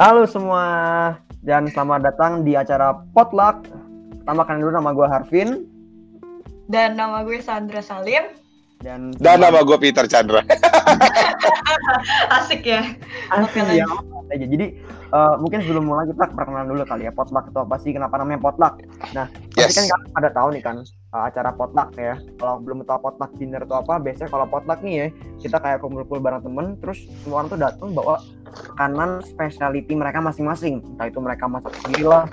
Halo semua, dan selamat datang di acara Potluck. Pertama kali dulu nama gue Harvin. Dan nama gue Sandra Salim. Dan, Dan nama gue Peter Chandra. Asik ya. Asik ya. Aja. Jadi uh, mungkin sebelum mulai kita perkenalan dulu kali ya potluck itu apa sih? Kenapa namanya potluck? Nah, yes. pasti kan kalian pada tahu nih kan uh, acara potluck ya. Kalau belum tahu potluck dinner itu apa, biasanya kalau potluck nih ya kita kayak kumpul-kumpul bareng temen, terus semua orang tuh datang bawa kanan specialty mereka masing-masing. Entah itu mereka masak sendiri lah,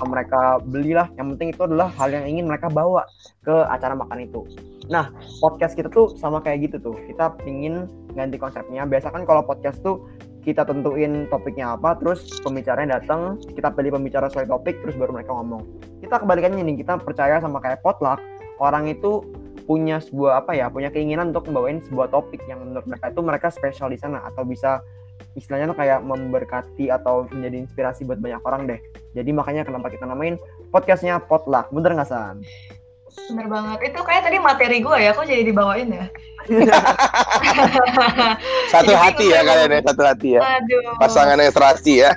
atau mereka belilah. Yang penting itu adalah hal yang ingin mereka bawa ke acara makan itu. Nah, podcast kita tuh sama kayak gitu tuh. Kita pingin ganti konsepnya. Biasa kan kalau podcast tuh kita tentuin topiknya apa, terus pembicaranya datang, kita pilih pembicara sesuai topik, terus baru mereka ngomong. Kita kebalikannya nih, kita percaya sama kayak potluck, orang itu punya sebuah apa ya, punya keinginan untuk membawain sebuah topik yang menurut mereka itu mereka spesial di sana atau bisa istilahnya tuh kayak memberkati atau menjadi inspirasi buat banyak orang deh. Jadi makanya kenapa kita namain podcastnya potluck, bener nggak San? Bener banget. Itu kayak tadi materi gue ya, kok jadi dibawain ya? satu hati ya kalian ya, satu hati ya. Aduh. Pasangan yang serasi ya.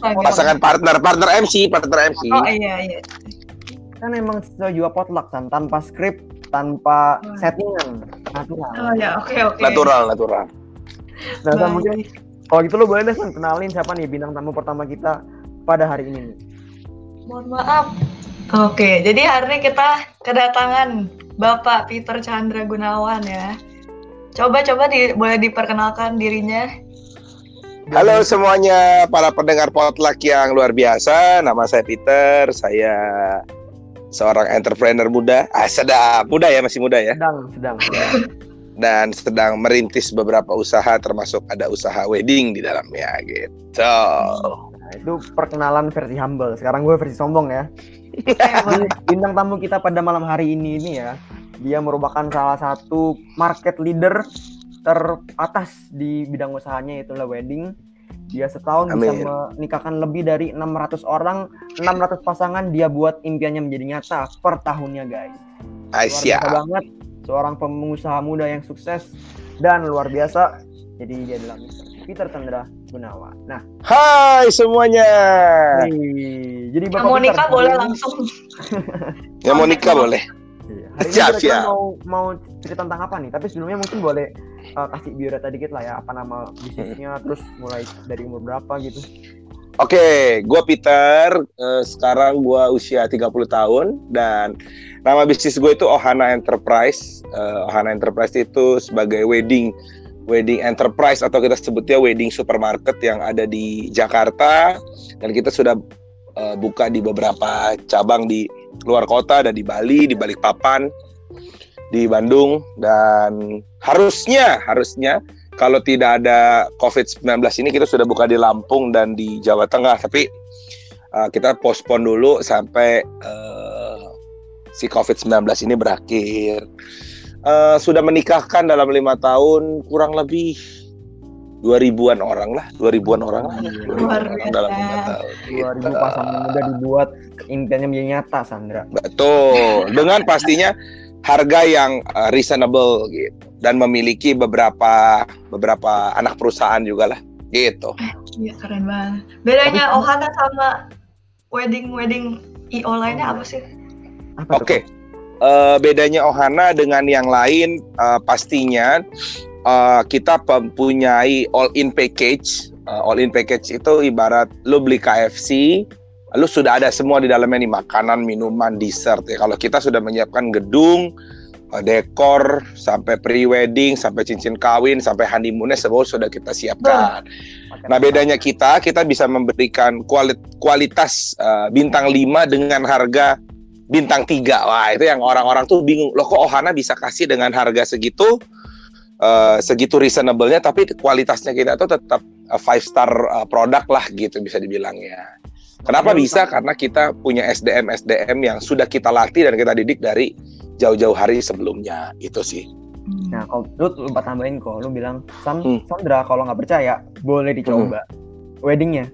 Pasangan partner, partner MC, partner MC. Oh iya iya. Kan emang juga potluck kan, tanpa skrip, tanpa hmm. settingan, natural. Oh ya, oke okay, oke. Okay. Natural, natural. Nah, Baik. mungkin kalau gitu lo boleh deh kenalin siapa nih bintang tamu pertama kita pada hari ini nih. Mohon maaf. Oke, jadi hari ini kita kedatangan Bapak Peter Chandra Gunawan ya. Coba-coba di, boleh diperkenalkan dirinya. Halo semuanya para pendengar potluck yang luar biasa. Nama saya Peter. Saya seorang entrepreneur muda. Ah, sedang muda ya, masih muda ya. Sedang, sedang. Dan sedang merintis beberapa usaha termasuk ada usaha wedding di dalamnya gitu. Nah, itu perkenalan versi humble. Sekarang gue versi sombong ya. Bintang tamu kita pada malam hari ini ini ya, dia merupakan salah satu market leader teratas di bidang usahanya itulah wedding. Dia setahun Amin. bisa menikahkan lebih dari 600 orang, 600 pasangan dia buat impiannya menjadi nyata per tahunnya, guys. Asia. Luar banget seorang pengusaha muda yang sukses dan luar biasa. Jadi dia adalah Mr. Peter Chandra Gunawan. Nah, Hai semuanya. Hey, jadi Bapak mau nikah boleh langsung. ya mau nikah boleh. Iya. Hari siap, ini siap. mau mau cerita tentang apa nih? Tapi sebelumnya mungkin boleh uh, kasih biodata dikit lah ya, apa nama bisnisnya, hmm. terus mulai dari umur berapa gitu. Oke, okay, gue Peter. Uh, sekarang gue usia 30 tahun dan nama bisnis gue itu Ohana Enterprise. Uh, Ohana Enterprise itu sebagai wedding wedding enterprise atau kita sebutnya wedding supermarket yang ada di Jakarta. Dan kita sudah uh, buka di beberapa cabang di luar kota. Ada di Bali, di Balikpapan, di Bandung. Dan harusnya harusnya kalau tidak ada COVID-19 ini kita sudah buka di Lampung dan di Jawa Tengah. Tapi uh, kita postpone dulu sampai uh, si COVID-19 ini berakhir uh, sudah menikahkan dalam lima tahun kurang lebih dua ribuan orang lah, dua ribuan orang lah, dua ribuan dalam lima tahun. Dua ribu gitu. pasangan muda dibuat impiannya menjadi nyata, Sandra. Betul, dengan pastinya harga yang uh, reasonable gitu dan memiliki beberapa beberapa anak perusahaan juga lah, gitu. Iya keren banget. Bedanya Ohana sama wedding wedding IO lainnya apa sih? Oke, okay uh, bedanya Ohana dengan yang lain uh, pastinya uh, kita mempunyai all in package. Uh, all in package itu ibarat lu beli KFC, lu sudah ada semua di dalamnya nih makanan, minuman, dessert ya. Kalau kita sudah menyiapkan gedung, uh, dekor, sampai pre-wedding, sampai cincin kawin, sampai honeymoonnya semua sudah kita siapkan. Nah bedanya kita, kita bisa memberikan kualitas uh, bintang 5 dengan harga bintang tiga. Wah itu yang orang-orang tuh bingung. Loh kok Ohana bisa kasih dengan harga segitu uh, segitu reasonable-nya tapi kualitasnya kita tuh tetap uh, five star uh, produk lah gitu bisa dibilangnya kenapa ya, bisa? Karena kita punya SDM SDM yang sudah kita latih dan kita didik dari jauh-jauh hari sebelumnya. Itu sih. Nah, kalau lu lupa tambahin kok, lu bilang, Sam, hmm. Sandra kalau nggak percaya, boleh dicoba hmm. weddingnya.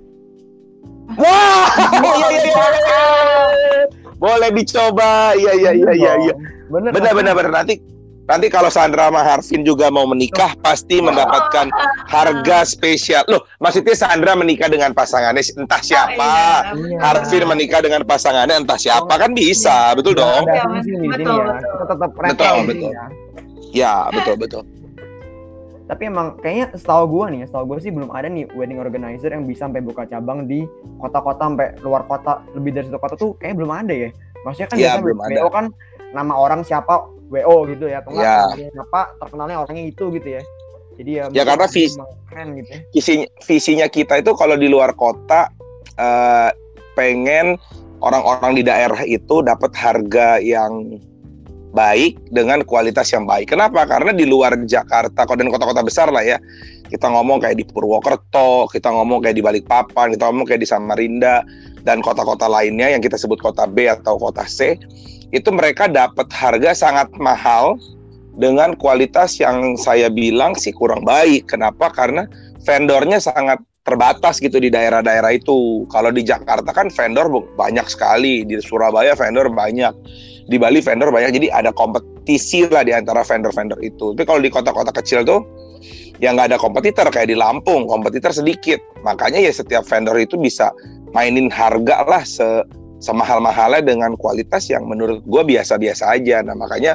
Wah, iya, iya, iya boleh dicoba iya iya iya iya ya. bener benar benar benar nanti Nanti kalau Sandra sama Harvin juga mau menikah, pasti mendapatkan harga spesial. Loh, maksudnya Sandra menikah dengan pasangannya entah siapa, iya. Harvin menikah dengan pasangannya entah siapa kan bisa, betul dong? Ada Iya, betul, ya. betul. Tetap Betul, di betul. sini ya. Ya, betul betul. Tapi emang kayaknya setahu gue nih, setahu gue sih belum ada nih wedding organizer yang bisa sampai buka cabang di kota-kota sampai luar kota lebih dari satu kota tuh kayaknya belum ada ya. Maksudnya kan biasanya belum ada. WO kan nama orang siapa WO gitu ya, atau namanya siapa terkenalnya orangnya itu gitu ya. Jadi ya, Ya, karena mungkin vis- emang keren gitu ya. Visinya, visinya kita itu kalau di luar kota eh, pengen orang-orang di daerah itu dapat harga yang baik dengan kualitas yang baik. Kenapa? Karena di luar Jakarta dan kota-kota besar lah ya. Kita ngomong kayak di Purwokerto, kita ngomong kayak di Balikpapan, kita ngomong kayak di Samarinda dan kota-kota lainnya yang kita sebut kota B atau kota C, itu mereka dapat harga sangat mahal dengan kualitas yang saya bilang sih kurang baik. Kenapa? Karena vendornya sangat terbatas gitu di daerah-daerah itu. Kalau di Jakarta kan vendor banyak sekali, di Surabaya vendor banyak, di Bali vendor banyak. Jadi ada kompetisi lah di antara vendor-vendor itu. Tapi kalau di kota-kota kecil tuh ya nggak ada kompetitor kayak di Lampung, kompetitor sedikit. Makanya ya setiap vendor itu bisa mainin harga lah se semahal-mahalnya dengan kualitas yang menurut gue biasa-biasa aja. Nah makanya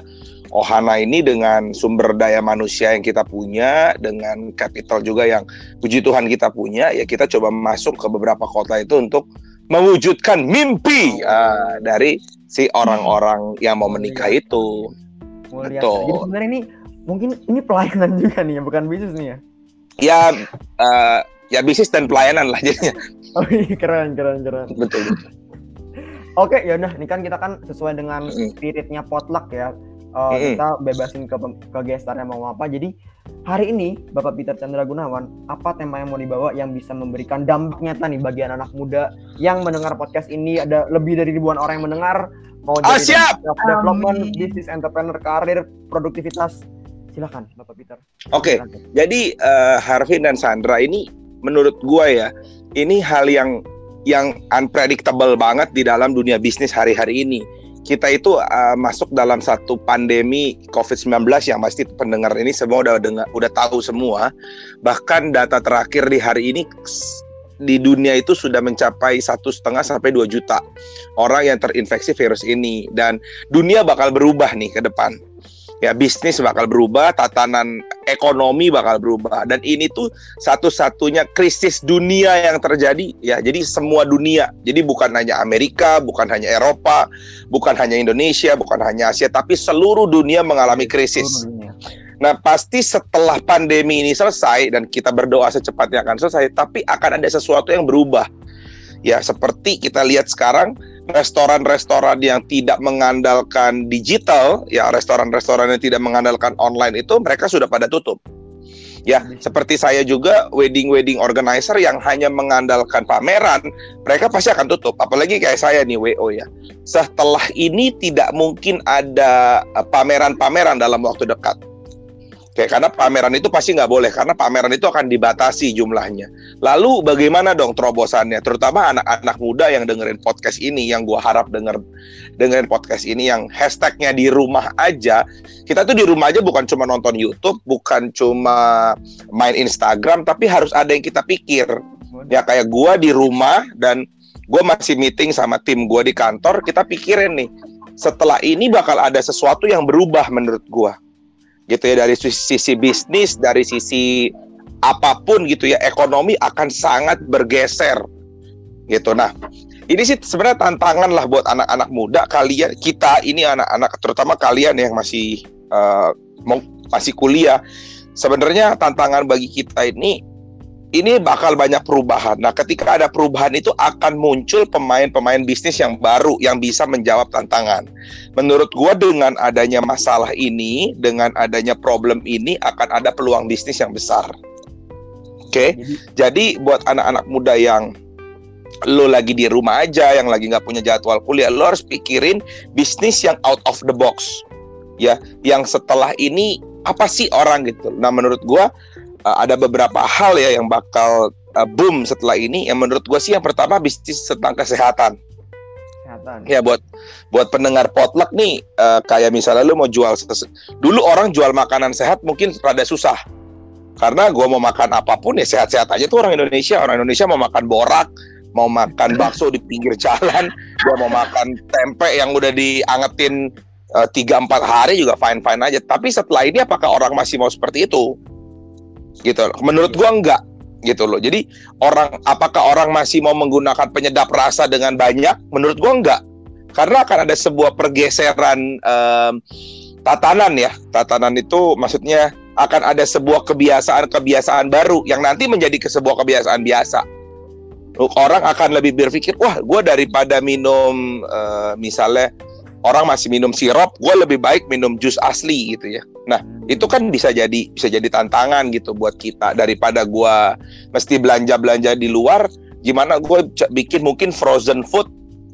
Ohana ini dengan sumber daya manusia yang kita punya, dengan capital juga yang puji Tuhan kita punya, ya kita coba masuk ke beberapa kota itu untuk mewujudkan mimpi ah, dari si orang-orang yang mau menikah itu. Mulia. Betul. Jadi sebenarnya ini mungkin ini pelayanan juga nih ya, bukan bisnis nih ya. Ya, eh, ya bisnis dan pelayanan lah jadinya. Oh iya, keren keren keren. Betul. betul. Oke, ya udah, ini kan kita kan sesuai dengan spiritnya potluck ya. Uh, Mm-mm. kita bebasin ke ke gestarnya mau apa. Jadi hari ini Bapak Peter Chandra Gunawan, apa tema yang mau dibawa yang bisa memberikan dampak nyata nih bagi anak-anak muda yang mendengar podcast ini ada lebih dari ribuan orang yang mendengar mau Ah, jadi siap! self development, Amin. bisnis entrepreneur, karir, produktivitas. Silakan Bapak Peter. Oke, Silakan. jadi eh, Harvin dan Sandra ini menurut gua ya, ini hal yang yang unpredictable banget di dalam dunia bisnis hari-hari ini. Kita itu eh, masuk dalam satu pandemi COVID-19 yang pasti pendengar ini semua udah dengar, udah tahu semua. Bahkan data terakhir di hari ini di dunia itu sudah mencapai satu setengah sampai 2 juta orang yang terinfeksi virus ini dan dunia bakal berubah nih ke depan. Ya bisnis bakal berubah, tatanan ekonomi bakal berubah dan ini tuh satu-satunya krisis dunia yang terjadi ya. Jadi semua dunia. Jadi bukan hanya Amerika, bukan hanya Eropa, bukan hanya Indonesia, bukan hanya Asia, tapi seluruh dunia mengalami krisis. Seluruh dunia. Nah, pasti setelah pandemi ini selesai dan kita berdoa secepatnya akan selesai, tapi akan ada sesuatu yang berubah. Ya, seperti kita lihat sekarang restoran-restoran yang tidak mengandalkan digital, ya restoran-restoran yang tidak mengandalkan online itu mereka sudah pada tutup. Ya, seperti saya juga wedding-wedding organizer yang hanya mengandalkan pameran, mereka pasti akan tutup. Apalagi kayak saya nih WO ya. Setelah ini tidak mungkin ada eh, pameran-pameran dalam waktu dekat. Kayak karena pameran itu pasti nggak boleh karena pameran itu akan dibatasi jumlahnya. Lalu bagaimana dong terobosannya? Terutama anak-anak muda yang dengerin podcast ini, yang gua harap denger dengerin podcast ini yang hashtagnya di rumah aja. Kita tuh di rumah aja bukan cuma nonton YouTube, bukan cuma main Instagram, tapi harus ada yang kita pikir. Ya kayak gua di rumah dan gua masih meeting sama tim gua di kantor, kita pikirin nih. Setelah ini bakal ada sesuatu yang berubah menurut gua gitu ya dari sisi, bisnis dari sisi apa pun gitu ya ekonomi akan sangat bergeser gitu. Nah ini sih sebenarnya tantangan lah buat anak-anak muda kalian kita ini anak-anak terutama kalian yang masih mau masih kuliah. Sebenarnya tantangan bagi kita ini ini bakal banyak perubahan. Nah, ketika ada perubahan itu akan muncul pemain-pemain bisnis yang baru yang bisa menjawab tantangan. Menurut gua dengan adanya masalah ini, dengan adanya problem ini akan ada peluang bisnis yang besar. Oke. Jadi Jadi buat anak-anak muda yang lo lagi di rumah aja, yang lagi nggak punya jadwal kuliah, lo harus pikirin bisnis yang out of the box, ya. Yang setelah ini apa sih orang gitu. Nah menurut gua uh, ada beberapa hal ya yang bakal uh, boom setelah ini. Yang menurut gua sih yang pertama bisnis tentang kesehatan. kesehatan. Ya buat buat pendengar potluck nih uh, kayak misalnya lu mau jual dulu orang jual makanan sehat mungkin rada susah. Karena gua mau makan apa pun ya sehat-sehat aja tuh orang Indonesia. Orang Indonesia mau makan borak, mau makan bakso di pinggir jalan, dia mau makan tempe yang udah diangetin tiga empat hari juga fine fine aja. Tapi setelah ini apakah orang masih mau seperti itu? Gitu. Menurut gua enggak gitu loh. Jadi orang apakah orang masih mau menggunakan penyedap rasa dengan banyak? Menurut gua enggak. Karena akan ada sebuah pergeseran um, tatanan ya. Tatanan itu maksudnya akan ada sebuah kebiasaan-kebiasaan baru yang nanti menjadi ke sebuah kebiasaan biasa. Orang akan lebih berpikir, wah, gue daripada minum uh, misalnya orang masih minum sirup, gue lebih baik minum jus asli gitu ya. Nah, itu kan bisa jadi bisa jadi tantangan gitu buat kita daripada gue mesti belanja belanja di luar. Gimana gue bikin mungkin frozen food,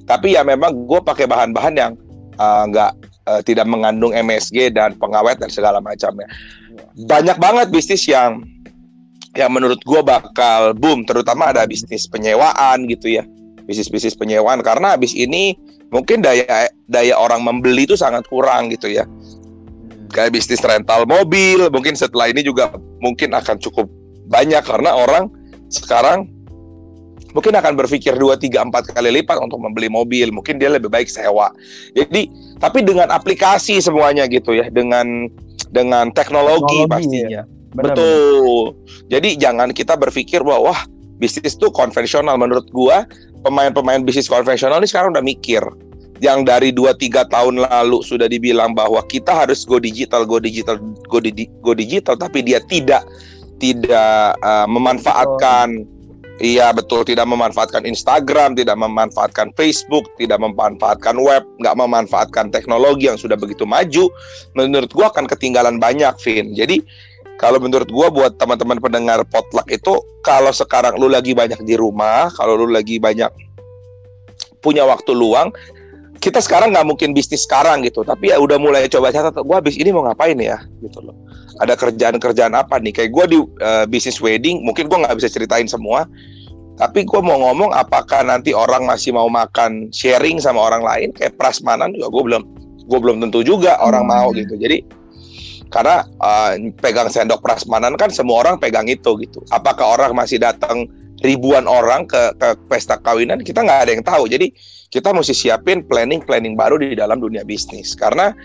tapi ya memang gue pakai bahan-bahan yang uh, nggak uh, tidak mengandung MSG dan pengawet dan segala macamnya. Banyak banget bisnis yang yang menurut gue bakal boom, terutama ada bisnis penyewaan gitu ya, bisnis-bisnis penyewaan karena habis ini mungkin daya daya orang membeli itu sangat kurang gitu ya. Kayak bisnis rental mobil, mungkin setelah ini juga mungkin akan cukup banyak karena orang sekarang mungkin akan berpikir 2 3 4 kali lipat untuk membeli mobil. Mungkin dia lebih baik sewa. Jadi, tapi dengan aplikasi semuanya gitu ya, dengan dengan teknologi, teknologi pastinya. Ya. Benar, Betul. Jadi jangan kita berpikir bahwa wah bisnis itu konvensional. Menurut gua pemain-pemain bisnis konvensional ini sekarang udah mikir yang dari 2-3 tahun lalu sudah dibilang bahwa kita harus go digital, go digital, go, di, go digital, tapi dia tidak tidak uh, memanfaatkan Iya betul, tidak memanfaatkan Instagram, tidak memanfaatkan Facebook, tidak memanfaatkan web, nggak memanfaatkan teknologi yang sudah begitu maju. Menurut gua akan ketinggalan banyak, Vin. Jadi kalau menurut gua buat teman-teman pendengar potluck itu kalau sekarang lu lagi banyak di rumah, kalau lu lagi banyak punya waktu luang, kita sekarang nggak mungkin bisnis sekarang gitu, tapi ya udah mulai coba catat, gua habis ini mau ngapain ya, gitu loh. Ada kerjaan-kerjaan apa nih? Kayak gue di uh, bisnis wedding mungkin gue nggak bisa ceritain semua tapi gue mau ngomong apakah nanti orang masih mau makan sharing sama orang lain kayak prasmanan juga gue belum gue belum tentu juga orang mau hmm. gitu. Jadi karena uh, pegang sendok prasmanan kan semua orang pegang itu gitu. Apakah orang masih datang ribuan orang ke, ke pesta kawinan kita nggak ada yang tahu jadi kita mesti siapin planning planning baru di dalam dunia bisnis karena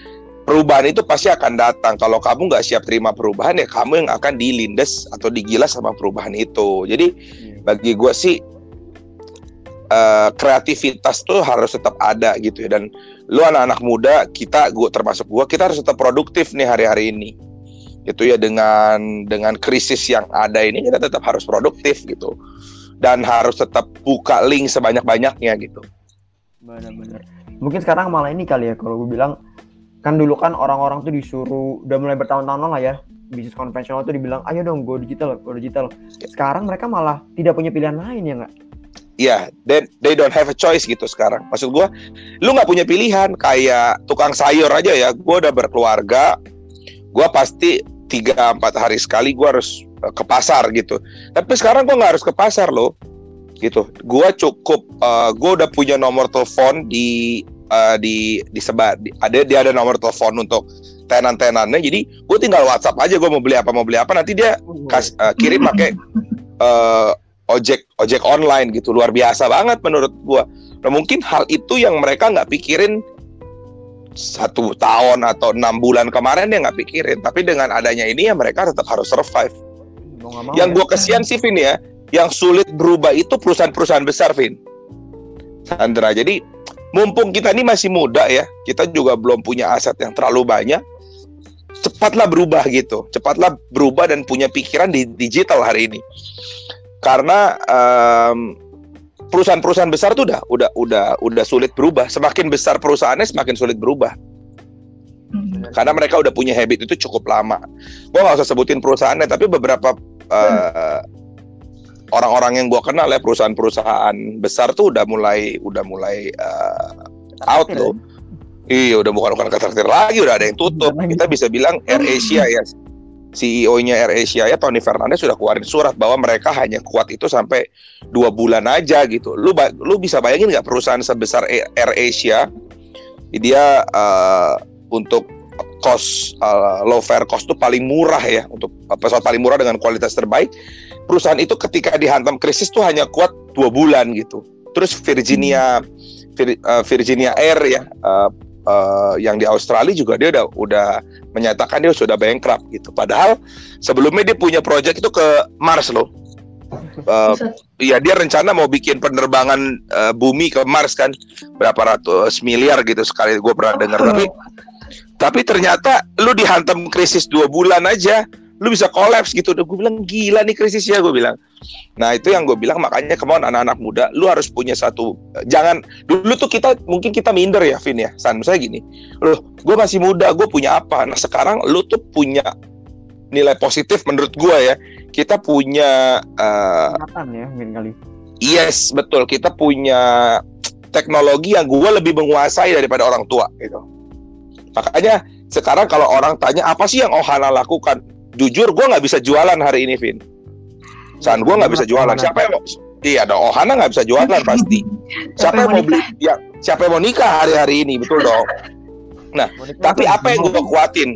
perubahan itu pasti akan datang. Kalau kamu nggak siap terima perubahan ya kamu yang akan dilindes atau digilas sama perubahan itu. Jadi hmm. bagi gue sih uh, kreativitas tuh harus tetap ada gitu ya. Dan lu anak-anak muda kita, gue termasuk gue, kita harus tetap produktif nih hari-hari ini. Gitu ya dengan dengan krisis yang ada ini kita tetap harus produktif gitu. Dan harus tetap buka link sebanyak-banyaknya gitu. Benar-benar. Mungkin sekarang malah ini kali ya kalau gue bilang kan dulu kan orang-orang tuh disuruh udah mulai bertahun-tahun lah ya bisnis konvensional tuh dibilang ayo dong go digital go digital sekarang mereka malah tidak punya pilihan lain ya nggak Iya, yeah, they, they don't have a choice gitu sekarang. Maksud gue, lu nggak punya pilihan kayak tukang sayur aja ya. Gue udah berkeluarga, gue pasti tiga empat hari sekali gue harus eh, ke pasar gitu. Tapi sekarang gue nggak harus ke pasar loh, gitu. Gue cukup, uh, eh, gue udah punya nomor telepon di uh, di disebar di, ada dia ada nomor telepon untuk tenan-tenannya jadi gue tinggal WhatsApp aja gue mau beli apa mau beli apa nanti dia kas, uh, kirim pakai uh, ojek ojek online gitu luar biasa banget menurut gue nah mungkin hal itu yang mereka nggak pikirin satu tahun atau enam bulan kemarin dia nggak pikirin tapi dengan adanya ini ya mereka tetap harus survive yang gue ya. kesian sih Vin ya yang sulit berubah itu perusahaan-perusahaan besar Vin Sandra jadi mumpung kita ini masih muda ya, kita juga belum punya aset yang terlalu banyak. Cepatlah berubah gitu, cepatlah berubah dan punya pikiran di digital hari ini. Karena um, perusahaan-perusahaan besar tuh udah udah udah udah sulit berubah. Semakin besar perusahaannya semakin sulit berubah. Hmm. Karena mereka udah punya habit itu cukup lama. Gue nggak usah sebutin perusahaannya, tapi beberapa uh, orang-orang yang gue kenal ya perusahaan-perusahaan besar tuh udah mulai udah mulai uh, out loh. Iya udah bukan bukan ketraktir lagi udah ada yang tutup. Kita bisa bilang Air Asia ya. CEO-nya AirAsia ya Tony Fernandez sudah keluarin surat bahwa mereka hanya kuat itu sampai dua bulan aja gitu. Lu lu bisa bayangin nggak perusahaan sebesar AirAsia dia uh, untuk cost uh, low fare cost itu paling murah ya untuk pesawat paling murah dengan kualitas terbaik. Perusahaan itu ketika dihantam krisis tuh hanya kuat dua bulan gitu. Terus Virginia Vir, uh, Virginia Air ya uh, yang di Australia juga dia udah udah menyatakan dia sudah bankrupt gitu. Padahal sebelumnya dia punya proyek itu ke Mars loh. Uh, ya dia rencana mau bikin penerbangan uh, bumi ke Mars kan. Berapa ratus miliar gitu sekali gue pernah dengar. Tapi tapi ternyata lu dihantam krisis dua bulan aja lu bisa kolaps gitu. Udah gue bilang gila nih krisisnya gue bilang. Nah itu yang gue bilang makanya kemauan anak-anak muda lu harus punya satu jangan dulu tuh kita mungkin kita minder ya Vin ya. San misalnya gini loh gue masih muda gue punya apa? Nah sekarang lu tuh punya nilai positif menurut gue ya. Kita punya uh, ya mungkin kali. Yes betul. Kita punya teknologi yang gue lebih menguasai daripada orang tua gitu. Makanya sekarang kalau orang tanya apa sih yang Ohana lakukan jujur gue nggak bisa jualan hari ini Vin. San gue nggak bisa jualan. siapa yang mau iya dong. Ohana nggak bisa jualan pasti. Siapa yang mau beli? Ya siapa yang mau nikah hari-hari ini betul dong. Nah tapi apa yang gue kuatin?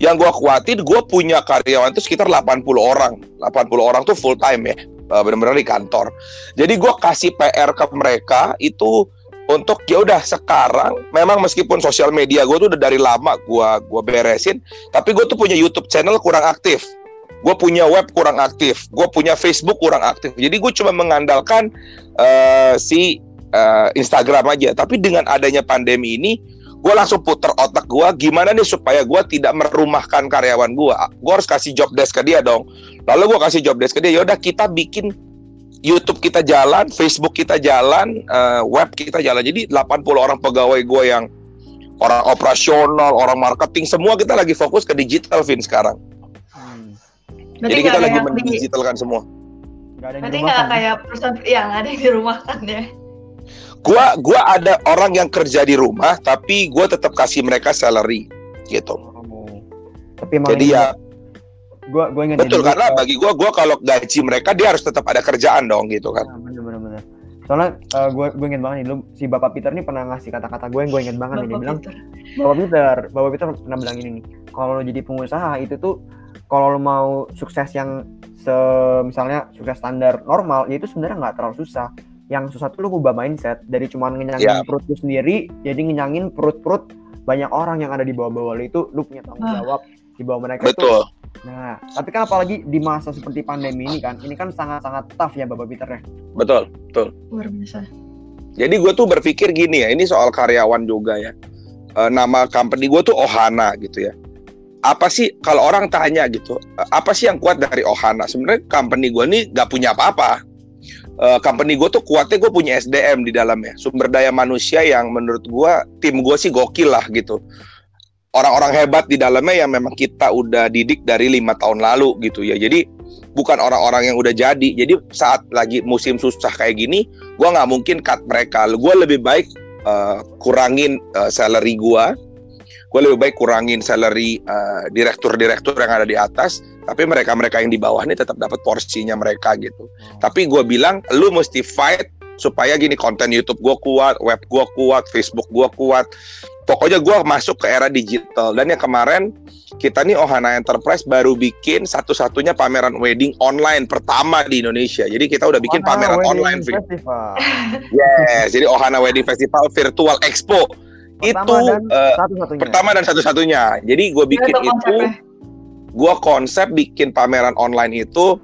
Yang gue kuatin gue punya karyawan itu sekitar 80 orang. 80 orang tuh full time ya. Eh, benar-benar di kantor. Jadi gue kasih PR ke mereka itu untuk ya udah sekarang memang meskipun sosial media gue tuh udah dari lama gue gua beresin tapi gue tuh punya YouTube channel kurang aktif. Gue punya web kurang aktif gue punya Facebook kurang aktif. Jadi gue cuma mengandalkan uh, si uh, Instagram aja. Tapi dengan adanya pandemi ini gue langsung puter otak gue gimana nih supaya gue tidak merumahkan karyawan gue gue harus kasih job desk ke dia dong. Lalu gue kasih job desk ke dia yaudah kita bikin YouTube kita jalan, Facebook kita jalan, uh, web kita jalan. Jadi 80 orang pegawai gue yang orang operasional, orang marketing, semua kita lagi fokus ke digital, Vin, sekarang. Hmm. Jadi kita lagi mendigitalkan di... semua. Berarti nggak kayak perusahaan yang ada yang dirumahkan ya? Gua, gua ada orang yang kerja di rumah, tapi gue tetap kasih mereka salary, gitu. Oh. Tapi Jadi ya gua gua ingat betul karena bagi gua gua kalau gaji mereka dia harus tetap ada kerjaan dong gitu kan nah, bener bener bener soalnya uh, gua gua ingat banget nih lu si bapak Peter nih pernah ngasih kata-kata gue yang gue ingat banget bapak nih dia bilang bapak Peter bapak Peter pernah bilang ini nih kalau lo jadi pengusaha itu tuh kalau lo mau sukses yang se misalnya sukses standar normal ya itu sebenarnya nggak terlalu susah yang susah tuh lo ubah mindset dari cuma ngenyangin yeah. perut lu sendiri jadi ngenyangin perut-perut banyak orang yang ada di bawah-bawah lo itu lu punya tanggung ah. jawab di bawah mereka Betul. itu Nah, tapi kan apalagi di masa seperti pandemi ini kan, ini kan sangat-sangat tough ya Bapak Peter ya. Betul, betul. Luar biasa. Jadi gue tuh berpikir gini ya, ini soal karyawan juga ya. E, nama company gue tuh Ohana gitu ya. Apa sih kalau orang tanya gitu, e, apa sih yang kuat dari Ohana? Sebenarnya company gue nih gak punya apa-apa. E, company gue tuh kuatnya gue punya SDM di dalamnya, sumber daya manusia yang menurut gue tim gue sih gokil lah gitu orang-orang hebat di dalamnya yang memang kita udah didik dari lima tahun lalu gitu ya. Jadi bukan orang-orang yang udah jadi. Jadi saat lagi musim susah kayak gini gue nggak mungkin cut mereka. Gue lebih baik uh, kurangin uh, salary gue gue lebih baik kurangin salary uh, direktur-direktur yang ada di atas. Tapi mereka-mereka yang di bawah ini tetap dapat porsinya mereka gitu. Hmm. tapi gue bilang lu mesti fight supaya gini konten YouTube gue kuat, web gue kuat, Facebook gue kuat, pokoknya gue masuk ke era digital dan yang kemarin kita nih Ohana Enterprise baru bikin satu-satunya pameran wedding online pertama di Indonesia. Jadi kita udah bikin Ohana pameran wedding online. Festival. yes, jadi Ohana Wedding Festival Virtual Expo pertama itu dan uh, satu pertama dan satu-satunya. Jadi gue bikin itu, itu gue konsep bikin pameran online itu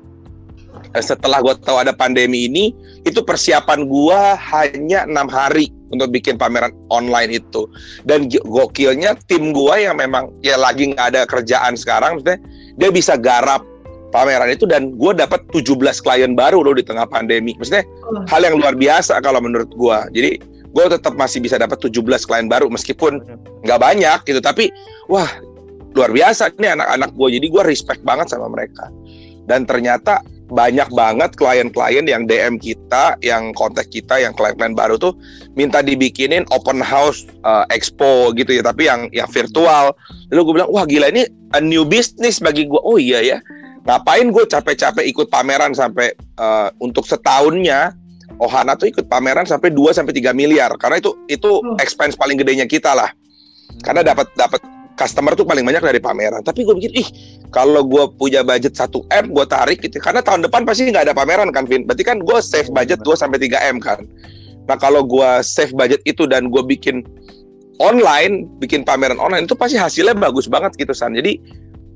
eh, setelah gue tahu ada pandemi ini, itu persiapan gue hanya enam hari untuk bikin pameran online itu. Dan gokilnya tim gua yang memang ya lagi nggak ada kerjaan sekarang maksudnya dia bisa garap pameran itu dan gue dapat 17 klien baru loh di tengah pandemi. Maksudnya oh. hal yang luar biasa kalau menurut gue jadi gue tetap masih bisa dapat 17 klien baru meskipun nggak banyak gitu. Tapi wah luar biasa ini anak-anak gue jadi gue respect banget sama mereka. Dan ternyata banyak banget klien-klien yang DM kita, yang kontak kita, yang klien-klien baru tuh minta dibikinin open house uh, expo gitu ya, tapi yang yang virtual. Lalu gue bilang, wah gila ini a new business bagi gue. Oh iya ya, ngapain gue capek-capek ikut pameran sampai uh, untuk setahunnya Ohana tuh ikut pameran sampai 2 sampai 3 miliar karena itu itu hmm. expense paling gedenya kita lah. Karena dapat dapat customer tuh paling banyak dari pameran. Tapi gue pikir, ih kalau gue punya budget 1 M, gue tarik gitu. Karena tahun depan pasti nggak ada pameran kan, Vin. Berarti kan gue save budget 2 sampai 3 M kan. Nah kalau gue save budget itu dan gue bikin online, bikin pameran online itu pasti hasilnya bagus banget gitu San. Jadi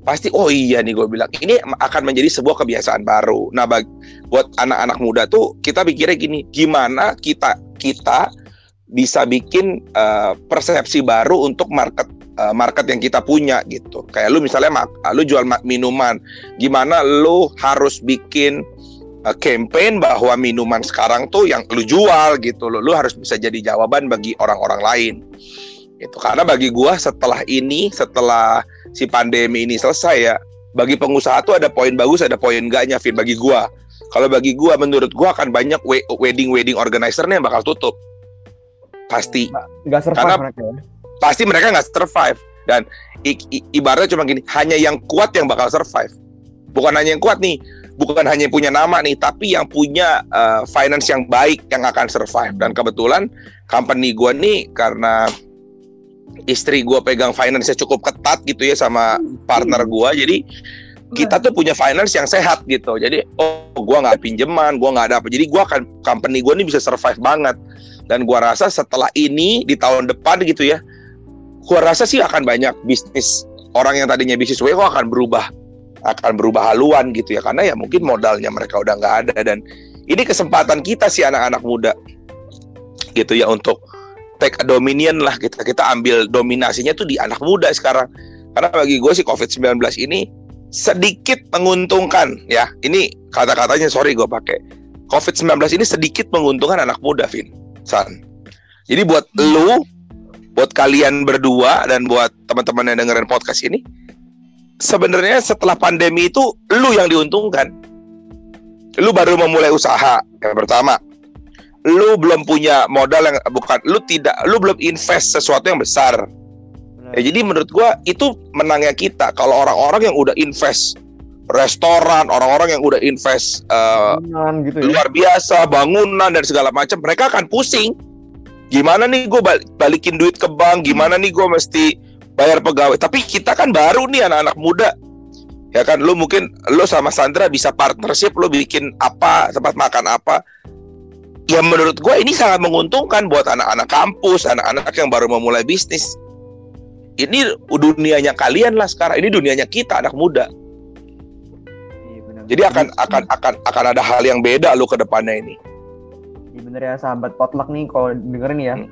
pasti oh iya nih gue bilang ini akan menjadi sebuah kebiasaan baru. Nah bag, buat anak-anak muda tuh kita pikirnya gini, gimana kita kita bisa bikin uh, persepsi baru untuk market uh, market yang kita punya gitu. Kayak lu misalnya mak, lu jual minuman, gimana lu harus bikin uh, campaign bahwa minuman sekarang tuh yang lu jual gitu lu, lu harus bisa jadi jawaban bagi orang-orang lain. Itu karena bagi gua setelah ini, setelah si pandemi ini selesai ya, bagi pengusaha tuh ada poin bagus, ada poin enggaknya, Fit, bagi gua. Kalau bagi gua, menurut gua akan banyak wedding-wedding organizer yang bakal tutup. Pasti. Nggak survive Karena mereka ya? Pasti mereka nggak survive. Dan i, i, ibaratnya cuma gini, hanya yang kuat yang bakal survive. Bukan hanya yang kuat nih, bukan hanya yang punya nama nih, tapi yang punya uh, finance yang baik yang akan survive. Dan kebetulan company gua nih karena istri gue pegang finance cukup ketat gitu ya sama partner gue jadi kita tuh punya finance yang sehat gitu jadi oh gue nggak pinjaman gue nggak ada apa jadi gue akan company gue ini bisa survive banget dan gue rasa setelah ini di tahun depan gitu ya gue rasa sih akan banyak bisnis orang yang tadinya bisnis WO akan berubah akan berubah haluan gitu ya. Karena ya mungkin modalnya mereka udah nggak ada dan ini kesempatan kita sih anak-anak muda gitu ya untuk take a dominion lah kita kita ambil dominasinya tuh di anak muda sekarang. Karena bagi gue sih COVID-19 ini sedikit menguntungkan ya. Ini kata-katanya sorry gue pakai. COVID-19 ini sedikit menguntungkan anak muda Vin. San. Jadi buat lu buat kalian berdua dan buat teman-teman yang dengerin podcast ini sebenarnya setelah pandemi itu lu yang diuntungkan lu baru memulai usaha yang pertama lu belum punya modal yang bukan lu tidak lu belum invest sesuatu yang besar. Ya, jadi menurut gua itu menangnya kita kalau orang-orang yang udah invest restoran, orang-orang yang udah invest uh, gitu ya? luar biasa, bangunan dan segala macam, mereka akan pusing. Gimana nih gue balikin duit ke bank? Gimana nih gue mesti bayar pegawai? Tapi kita kan baru nih anak-anak muda, ya kan? Lu mungkin lu sama Sandra bisa partnership, lu bikin apa tempat makan apa ya menurut gue ini sangat menguntungkan buat anak-anak kampus, anak-anak yang baru memulai bisnis. Ini dunianya kalian lah sekarang. Ini dunianya kita anak muda. Iya, Jadi akan akan akan akan ada hal yang beda lo ke depannya ini. Bener ya sahabat potluck nih kalau dengerin ya. Hmm.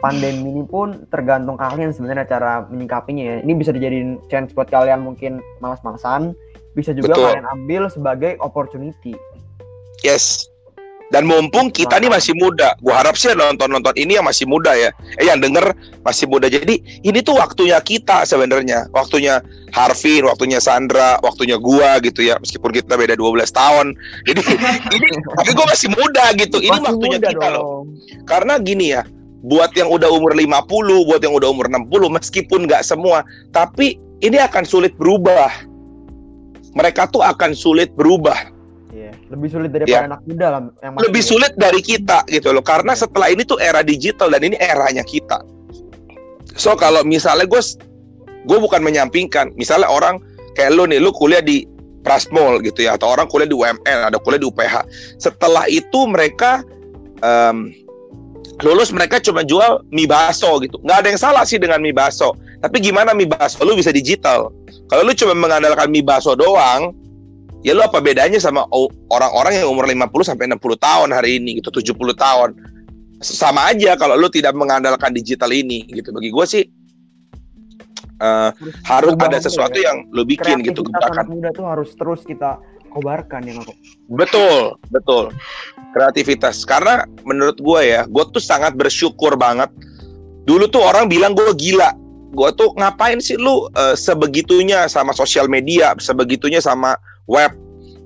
Pandemi ini pun tergantung kalian sebenarnya cara menyikapinya ya. Ini bisa dijadiin chance buat kalian mungkin malas-malasan, bisa juga Betul. kalian ambil sebagai opportunity. Yes. Dan mumpung kita nih masih muda, gua harap sih nonton-nonton ini yang masih muda ya. Eh yang denger masih muda. Jadi ini tuh waktunya kita sebenarnya. Waktunya Harvin, waktunya Sandra, waktunya gua gitu ya. Meskipun kita beda 12 tahun. Jadi ini tapi gua masih muda gitu. Ini masih waktunya kita dong. loh. Karena gini ya, buat yang udah umur 50, buat yang udah umur 60 meskipun nggak semua, tapi ini akan sulit berubah. Mereka tuh akan sulit berubah lebih sulit daripada yeah. anak muda lah yang masih Lebih sulit dari kita gitu loh. Karena setelah ini tuh era digital dan ini eranya kita. So kalau misalnya gue gue bukan menyampingkan, misalnya orang kayak lu nih, lu kuliah di Prasmol gitu ya, atau orang kuliah di UMN, ada kuliah di UPH. Setelah itu mereka um, lulus mereka cuma jual mie baso gitu. Nggak ada yang salah sih dengan mie baso. Tapi gimana mie baso lu bisa digital? Kalau lu cuma mengandalkan mie baso doang, ya lu apa bedanya sama orang-orang yang umur 50 sampai 60 tahun hari ini gitu 70 tahun? Sama aja kalau lu tidak mengandalkan digital ini gitu. Bagi gue sih uh, harus ada sesuatu ya. yang lu bikin gitu gebrakan muda tuh harus terus kita kobarkan ya aku betul betul. Kreativitas. Karena menurut gue ya gue tuh sangat bersyukur banget. Dulu tuh orang bilang gue gila. Gue tuh ngapain sih lu uh, sebegitunya sama sosial media sebegitunya sama web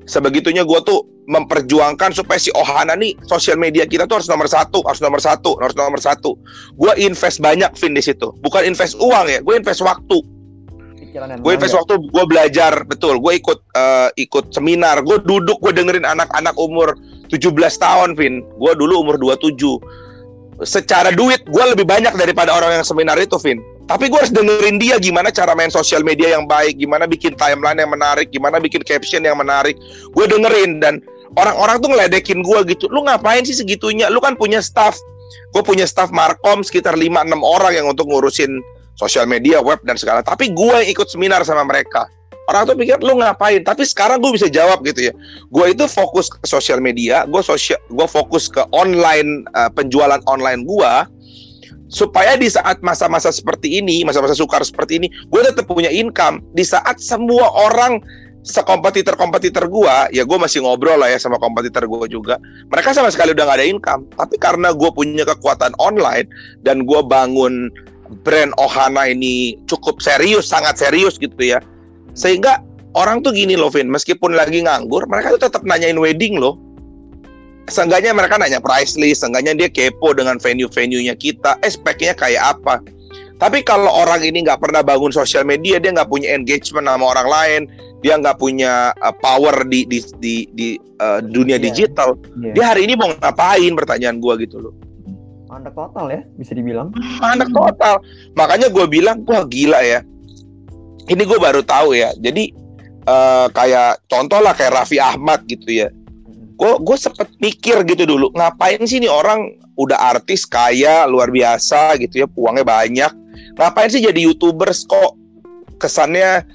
sebegitunya gue tuh memperjuangkan supaya si Ohana nih sosial media kita tuh harus nomor satu, harus nomor satu, harus nomor satu. Gue invest banyak Vin di situ, bukan invest uang ya, gue invest waktu. Gue invest waktu, gue belajar betul, gue ikut uh, ikut seminar, gue duduk, gue dengerin anak-anak umur 17 tahun, Vin. Gue dulu umur 27. Secara duit, gue lebih banyak daripada orang yang seminar itu, Vin tapi gue harus dengerin dia gimana cara main sosial media yang baik, gimana bikin timeline yang menarik, gimana bikin caption yang menarik. Gue dengerin dan orang-orang tuh ngeledekin gue gitu. Lu ngapain sih segitunya? Lu kan punya staff. Gue punya staff markom sekitar 5-6 orang yang untuk ngurusin sosial media, web dan segala. Tapi gue yang ikut seminar sama mereka. Orang tuh pikir lu ngapain? Tapi sekarang gue bisa jawab gitu ya. Gue itu fokus ke sosial media, gue sosial, gue fokus ke online uh, penjualan online gue supaya di saat masa-masa seperti ini, masa-masa sukar seperti ini, gue tetap punya income. Di saat semua orang sekompetitor-kompetitor gue, ya gue masih ngobrol lah ya sama kompetitor gue juga. Mereka sama sekali udah gak ada income. Tapi karena gue punya kekuatan online dan gue bangun brand Ohana ini cukup serius, sangat serius gitu ya. Sehingga orang tuh gini loh Vin, meskipun lagi nganggur, mereka tuh tetap nanyain wedding loh seenggaknya mereka nanya price list, seenggaknya dia kepo dengan venue-venuenya kita, eh speknya kayak apa. Tapi kalau orang ini nggak pernah bangun sosial media, dia nggak punya engagement sama orang lain, dia nggak punya uh, power di di di, di uh, dunia yeah. digital, yeah. dia hari ini mau ngapain? Pertanyaan gue gitu loh. Anak total ya, bisa dibilang. Anak total. Makanya gue bilang, wah gila ya. Ini gue baru tahu ya. Jadi uh, kayak contoh lah kayak Raffi Ahmad gitu ya gue gue sempet mikir gitu dulu ngapain sih nih orang udah artis kaya luar biasa gitu ya uangnya banyak. Ngapain sih jadi youtubers kok kesannya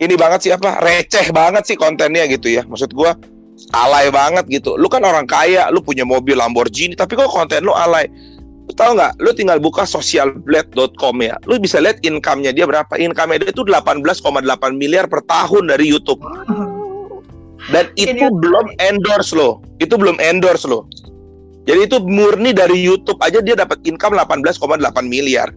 ini banget sih apa receh banget sih kontennya gitu ya. Maksud gue alay banget gitu. Lu kan orang kaya lu punya mobil Lamborghini tapi kok konten lu alay? Lu tau nggak? Lu tinggal buka socialblade.com ya. Lu bisa lihat income-nya dia berapa. Income-nya dia itu 18,8 miliar per tahun dari YouTube dan itu belum endorse loh. Itu belum endorse loh. Jadi itu murni dari YouTube aja dia dapat income 18,8 miliar.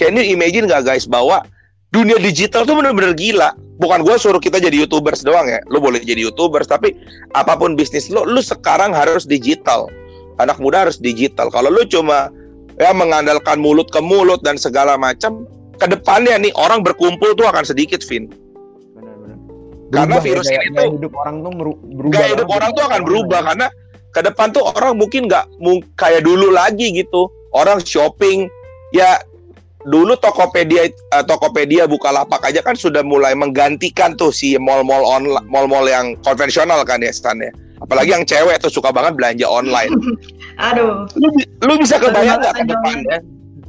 Can you imagine gak guys bahwa dunia digital tuh bener-bener gila. Bukan gue suruh kita jadi youtubers doang ya. Lo boleh jadi youtubers tapi apa pun bisnis lo, lo sekarang harus digital. Anak muda harus digital. Kalau lo cuma ya mengandalkan mulut ke mulut dan segala macam, ke depannya nih orang berkumpul tuh akan sedikit, Vin karena virus ya, ini tuh hidup orang tuh berubah gaya hidup orang tuh akan berubah karena ke depan tuh orang mungkin nggak kayak dulu lagi gitu. Orang shopping ya dulu Tokopedia uh, Tokopedia Bukalapak aja kan sudah mulai menggantikan tuh si mall-mall online mall-mall yang konvensional kan ya standnya apalagi yang cewek tuh suka banget belanja online. Aduh. Lu, lu bisa kebayang nggak ke depannya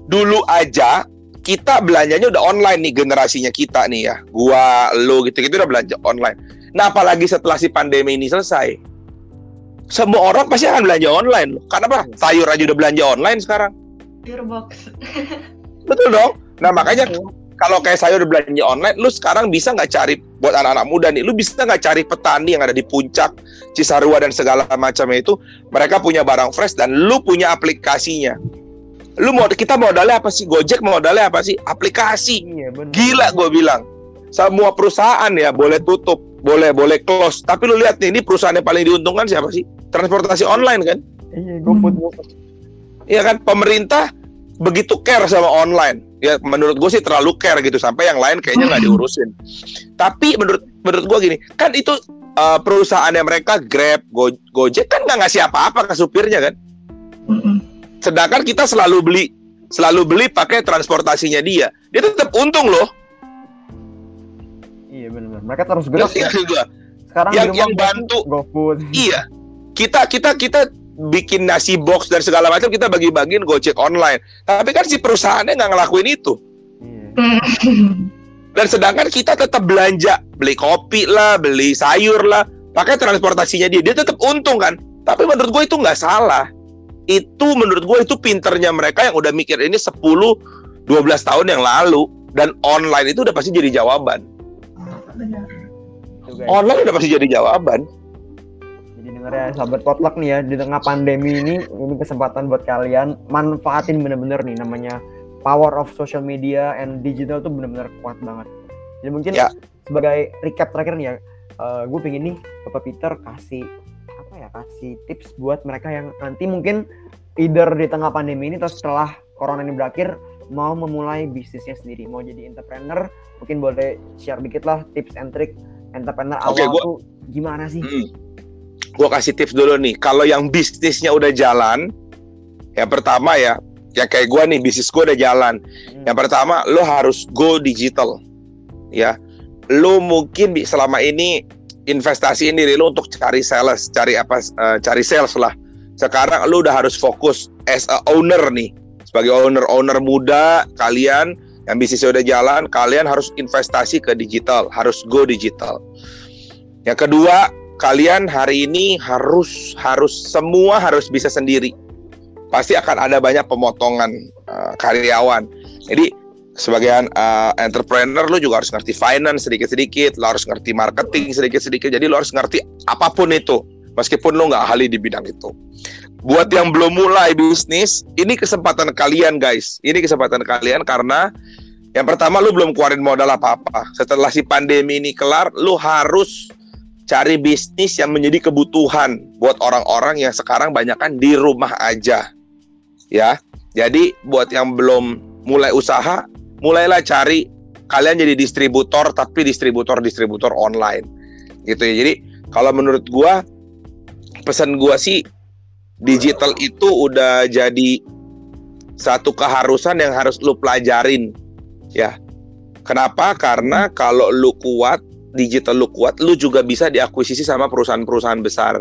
dulu aja kita belanjanya udah online nih generasinya kita nih ya. Gua, lo gitu gitu udah belanja online. Nah, apalagi setelah si pandemi ini selesai. Semua orang pasti akan belanja online loh. Karena apa? Sayur aja udah belanja online sekarang. Sayur box. Betul dong. Nah, makanya kalau kayak sayur belanja online, lu sekarang bisa nggak cari buat anak-anak muda nih, lu bisa nggak cari petani yang ada di puncak Cisarua dan segala macamnya itu, mereka punya barang fresh dan lu punya aplikasinya lu mau kita modalnya apa sih? Gojek modalnya apa sih? Aplikasi. Iya, bener. gila gue bilang. Semua perusahaan ya boleh tutup boleh boleh close. Tapi lu lihat nih ini perusahaan yang paling diuntungkan siapa sih? Transportasi online kan? Iya GoFood GoFood iya kan? Pemerintah begitu care sama online. Ya menurut gue sih terlalu care gitu. Sampai yang lain kayaknya nggak diurusin. Tapi menurut menurut gue gini kan itu uh, perusahaannya mereka Grab Go, Gojek kan nggak ngasih apa-apa ke supirnya kan? Mm -mm Sedangkan kita selalu beli selalu beli pakai transportasinya dia. Dia tetap untung loh. Iya benar. Mereka terus gerak. Ya, ya. Sekarang yang yang bantu. GoFood. Iya. Kita kita kita bikin nasi box dan segala macam kita bagi-bagiin Gojek online. Tapi kan si perusahaannya nggak ngelakuin itu. Iya. Dan sedangkan kita tetap belanja, beli kopi lah, beli sayur lah, pakai transportasinya dia. Dia tetap untung kan. Tapi menurut gue itu nggak salah itu menurut gue itu pinternya mereka yang udah mikir ini 10 12 tahun yang lalu dan online itu udah pasti jadi jawaban. Benar. Online udah pasti jadi jawaban. Jadi denger ya sahabat potluck nih ya di tengah pandemi ini ini kesempatan buat kalian manfaatin bener-bener nih namanya power of social media and digital tuh bener-bener kuat banget. Jadi mungkin ya. sebagai recap terakhir nih ya gue pengen nih Bapak Peter kasih kasih tips buat mereka yang nanti mungkin either di tengah pandemi ini atau setelah corona ini berakhir mau memulai bisnisnya sendiri mau jadi entrepreneur mungkin boleh share dikit lah tips and trick entrepreneur Oke, awal gua- tuh gimana sih? Hmm. Gue kasih tips dulu nih. Kalau yang bisnisnya udah jalan, yang pertama ya, yang kayak gue nih, bisnis gue udah jalan. Hmm. Yang pertama, lo harus go digital. Ya, lo mungkin selama ini investasiin diri lo untuk cari sales, cari apa, eh, cari sales lah. Sekarang lo udah harus fokus as a owner nih, sebagai owner-owner muda kalian yang bisnisnya udah jalan, kalian harus investasi ke digital, harus go digital. Yang kedua, kalian hari ini harus harus semua harus bisa sendiri. Pasti akan ada banyak pemotongan eh, karyawan. Jadi sebagai uh, entrepreneur lu juga harus ngerti finance sedikit-sedikit, lo harus ngerti marketing sedikit-sedikit. Jadi lo harus ngerti apa pun itu, meskipun lo nggak ahli di bidang itu. Buat yang belum mulai bisnis, ini kesempatan kalian guys. Ini kesempatan kalian karena yang pertama lu belum keluarin modal apa-apa. Setelah si pandemi ini kelar, lu harus cari bisnis yang menjadi kebutuhan buat orang-orang yang sekarang banyak kan di rumah aja. Ya. Jadi buat yang belum mulai usaha, mulailah cari kalian jadi distributor tapi distributor-distributor online. Gitu ya. Jadi kalau menurut gua pesan gua sih digital itu udah jadi satu keharusan yang harus lu pelajarin. Ya. Kenapa? Karena kalau lu kuat digital lu kuat, lu juga bisa diakuisisi sama perusahaan-perusahaan besar.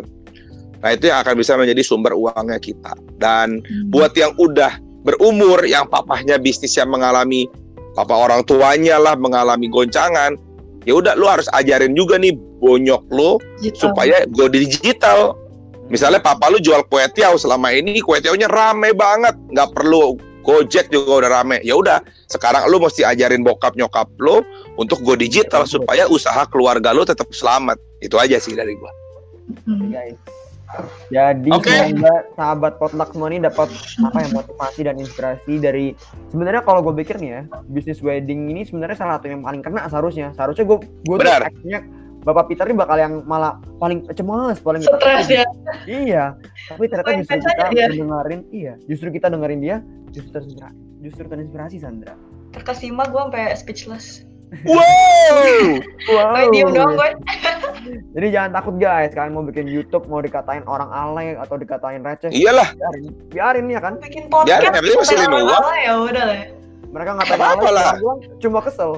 Nah, itu yang akan bisa menjadi sumber uangnya kita. Dan buat yang udah berumur, yang papahnya bisnis yang mengalami papa orang tuanya lah mengalami goncangan, ya udah lu harus ajarin juga nih bonyok lu Digital. supaya go digital. Misalnya papa lu jual kue tiaw selama ini kue tiawnya rame banget, nggak perlu Gojek juga udah rame. Ya udah, sekarang lu mesti ajarin bokap nyokap lu untuk go digital supaya usaha keluarga lu tetap selamat. Itu aja sih dari gua. Hmm. Jadi Oke. semoga sahabat potluck semua ini dapat apa ya motivasi dan inspirasi dari sebenarnya kalau gue pikir nih ya bisnis wedding ini sebenarnya salah satu yang paling kena seharusnya seharusnya gue gue tuh Bapak Peter ini bakal yang malah paling cemas paling Stres ya. iya tapi ternyata justru kita dia. mendengarin iya justru kita dengerin dia justru terinspirasi justru terinspirasi Sandra Terkesima gue sampai speechless. Wow. wow Kayak diem doang gue. jadi jangan takut guys kalian mau bikin YouTube mau dikatain orang alay atau dikatain receh Iyalah, biarin biarin ya kan Bikin podcast. Ya, yang penting masih lama-lama Ya udah lah. mereka ngatain Apa-apa alay lah. cuma kesel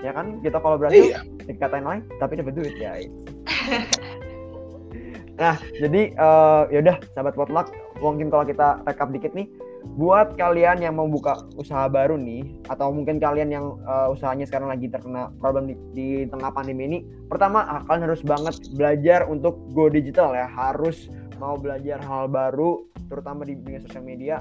ya kan kita kalau berhasil iya. dikatain alay tapi dapat duit ya nah jadi eh, yaudah sahabat potluck mungkin kalau kita rekap dikit nih buat kalian yang mau buka usaha baru nih atau mungkin kalian yang eh, usahanya sekarang lagi terkena problem di, di tengah pandemi ini pertama ah, kalian harus banget belajar untuk go digital ya. Harus mau belajar hal baru terutama di dunia sosial media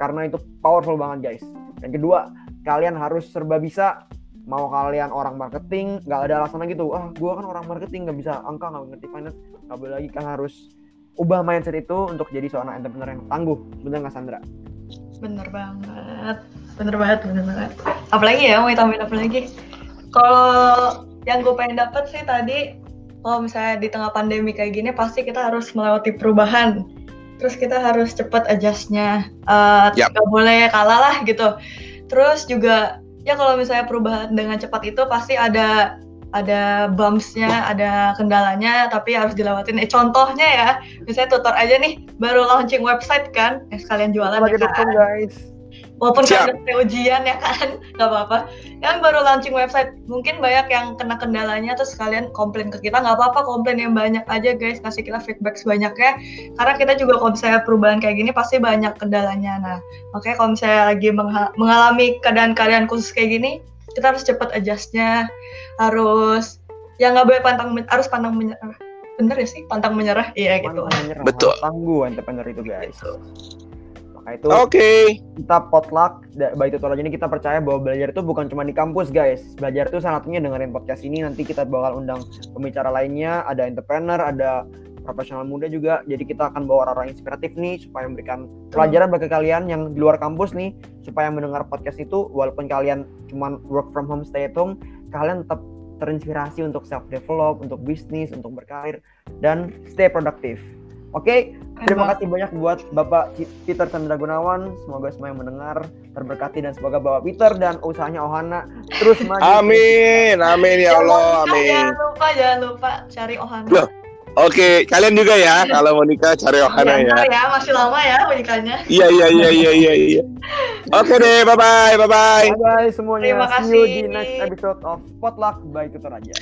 karena itu powerful banget guys. Yang kedua kalian harus serba bisa. Mau kalian orang marketing nggak ada alasan lagi tuh ah gua kan orang marketing nggak bisa angka nggak ngerti finance. Nggak boleh lagi kan harus ubah mindset itu untuk jadi seorang entrepreneur yang tangguh. Bener nggak Sandra Bener banget. Bener banget, bener banget. Apalagi ya, mau tambahin apa lagi? Kalau yang gue pengen dapet sih tadi, kalau misalnya di tengah pandemi kayak gini, pasti kita harus melewati perubahan. Terus kita harus cepet adjustnya. Eh, Yap. Gak boleh kalah lah gitu. Terus juga, ya kalau misalnya perubahan dengan cepat itu pasti ada ada bumpsnya, ada kendalanya, tapi harus dilewatin. Eh, contohnya ya, misalnya tutor aja nih, baru launching website kan, eh, sekalian jualan lagi ya kan? guys. Walaupun Siap. kan udah ujian ya kan? Nggak apa-apa. Yang baru launching website mungkin banyak yang kena kendalanya terus kalian komplain ke kita. Nggak apa-apa komplain yang banyak aja guys. Kasih kita feedback sebanyaknya karena kita juga kalau misalnya perubahan kayak gini pasti banyak kendalanya. Nah makanya kalau misalnya lagi mengalami keadaan-keadaan khusus kayak gini kita harus cepat adjustnya harus ya nggak boleh pantang men- harus pantang menyerah. Bener ya sih? Pantang menyerah? Iya gitu. Pantang menyerah, Betul. tangguh entrepreneur itu guys. Maka itu Oke. kita potluck by tutorial ini kita percaya bahwa belajar itu bukan cuma di kampus guys. Belajar itu salah satunya dengerin podcast ini. Nanti kita bakal undang pembicara lainnya ada entrepreneur ada profesional muda juga jadi kita akan bawa orang-orang inspiratif nih supaya memberikan pelajaran bagi kalian yang di luar kampus nih supaya mendengar podcast itu walaupun kalian cuma work from home stay at home kalian tetap terinspirasi untuk self develop, untuk bisnis, untuk berkarir dan stay produktif. Oke, terima Emang. kasih banyak buat Bapak Peter Chandra Gunawan. Semoga semua yang mendengar terberkati dan semoga Bapak Peter dan usahanya Ohana terus maju. Amin, amin ya Allah, amin. Jangan lupa, jangan lupa cari Ohana. Loh, Oke, kalian juga ya kalau mau nikah cari Ohana ya. Iya, ntar ya, masih lama ya menikahnya. Iya iya iya iya iya iya. Oke deh, bye bye bye bye. Bye bye semuanya. Terima See you di kasih. next episode of Potluck by Tutor aja.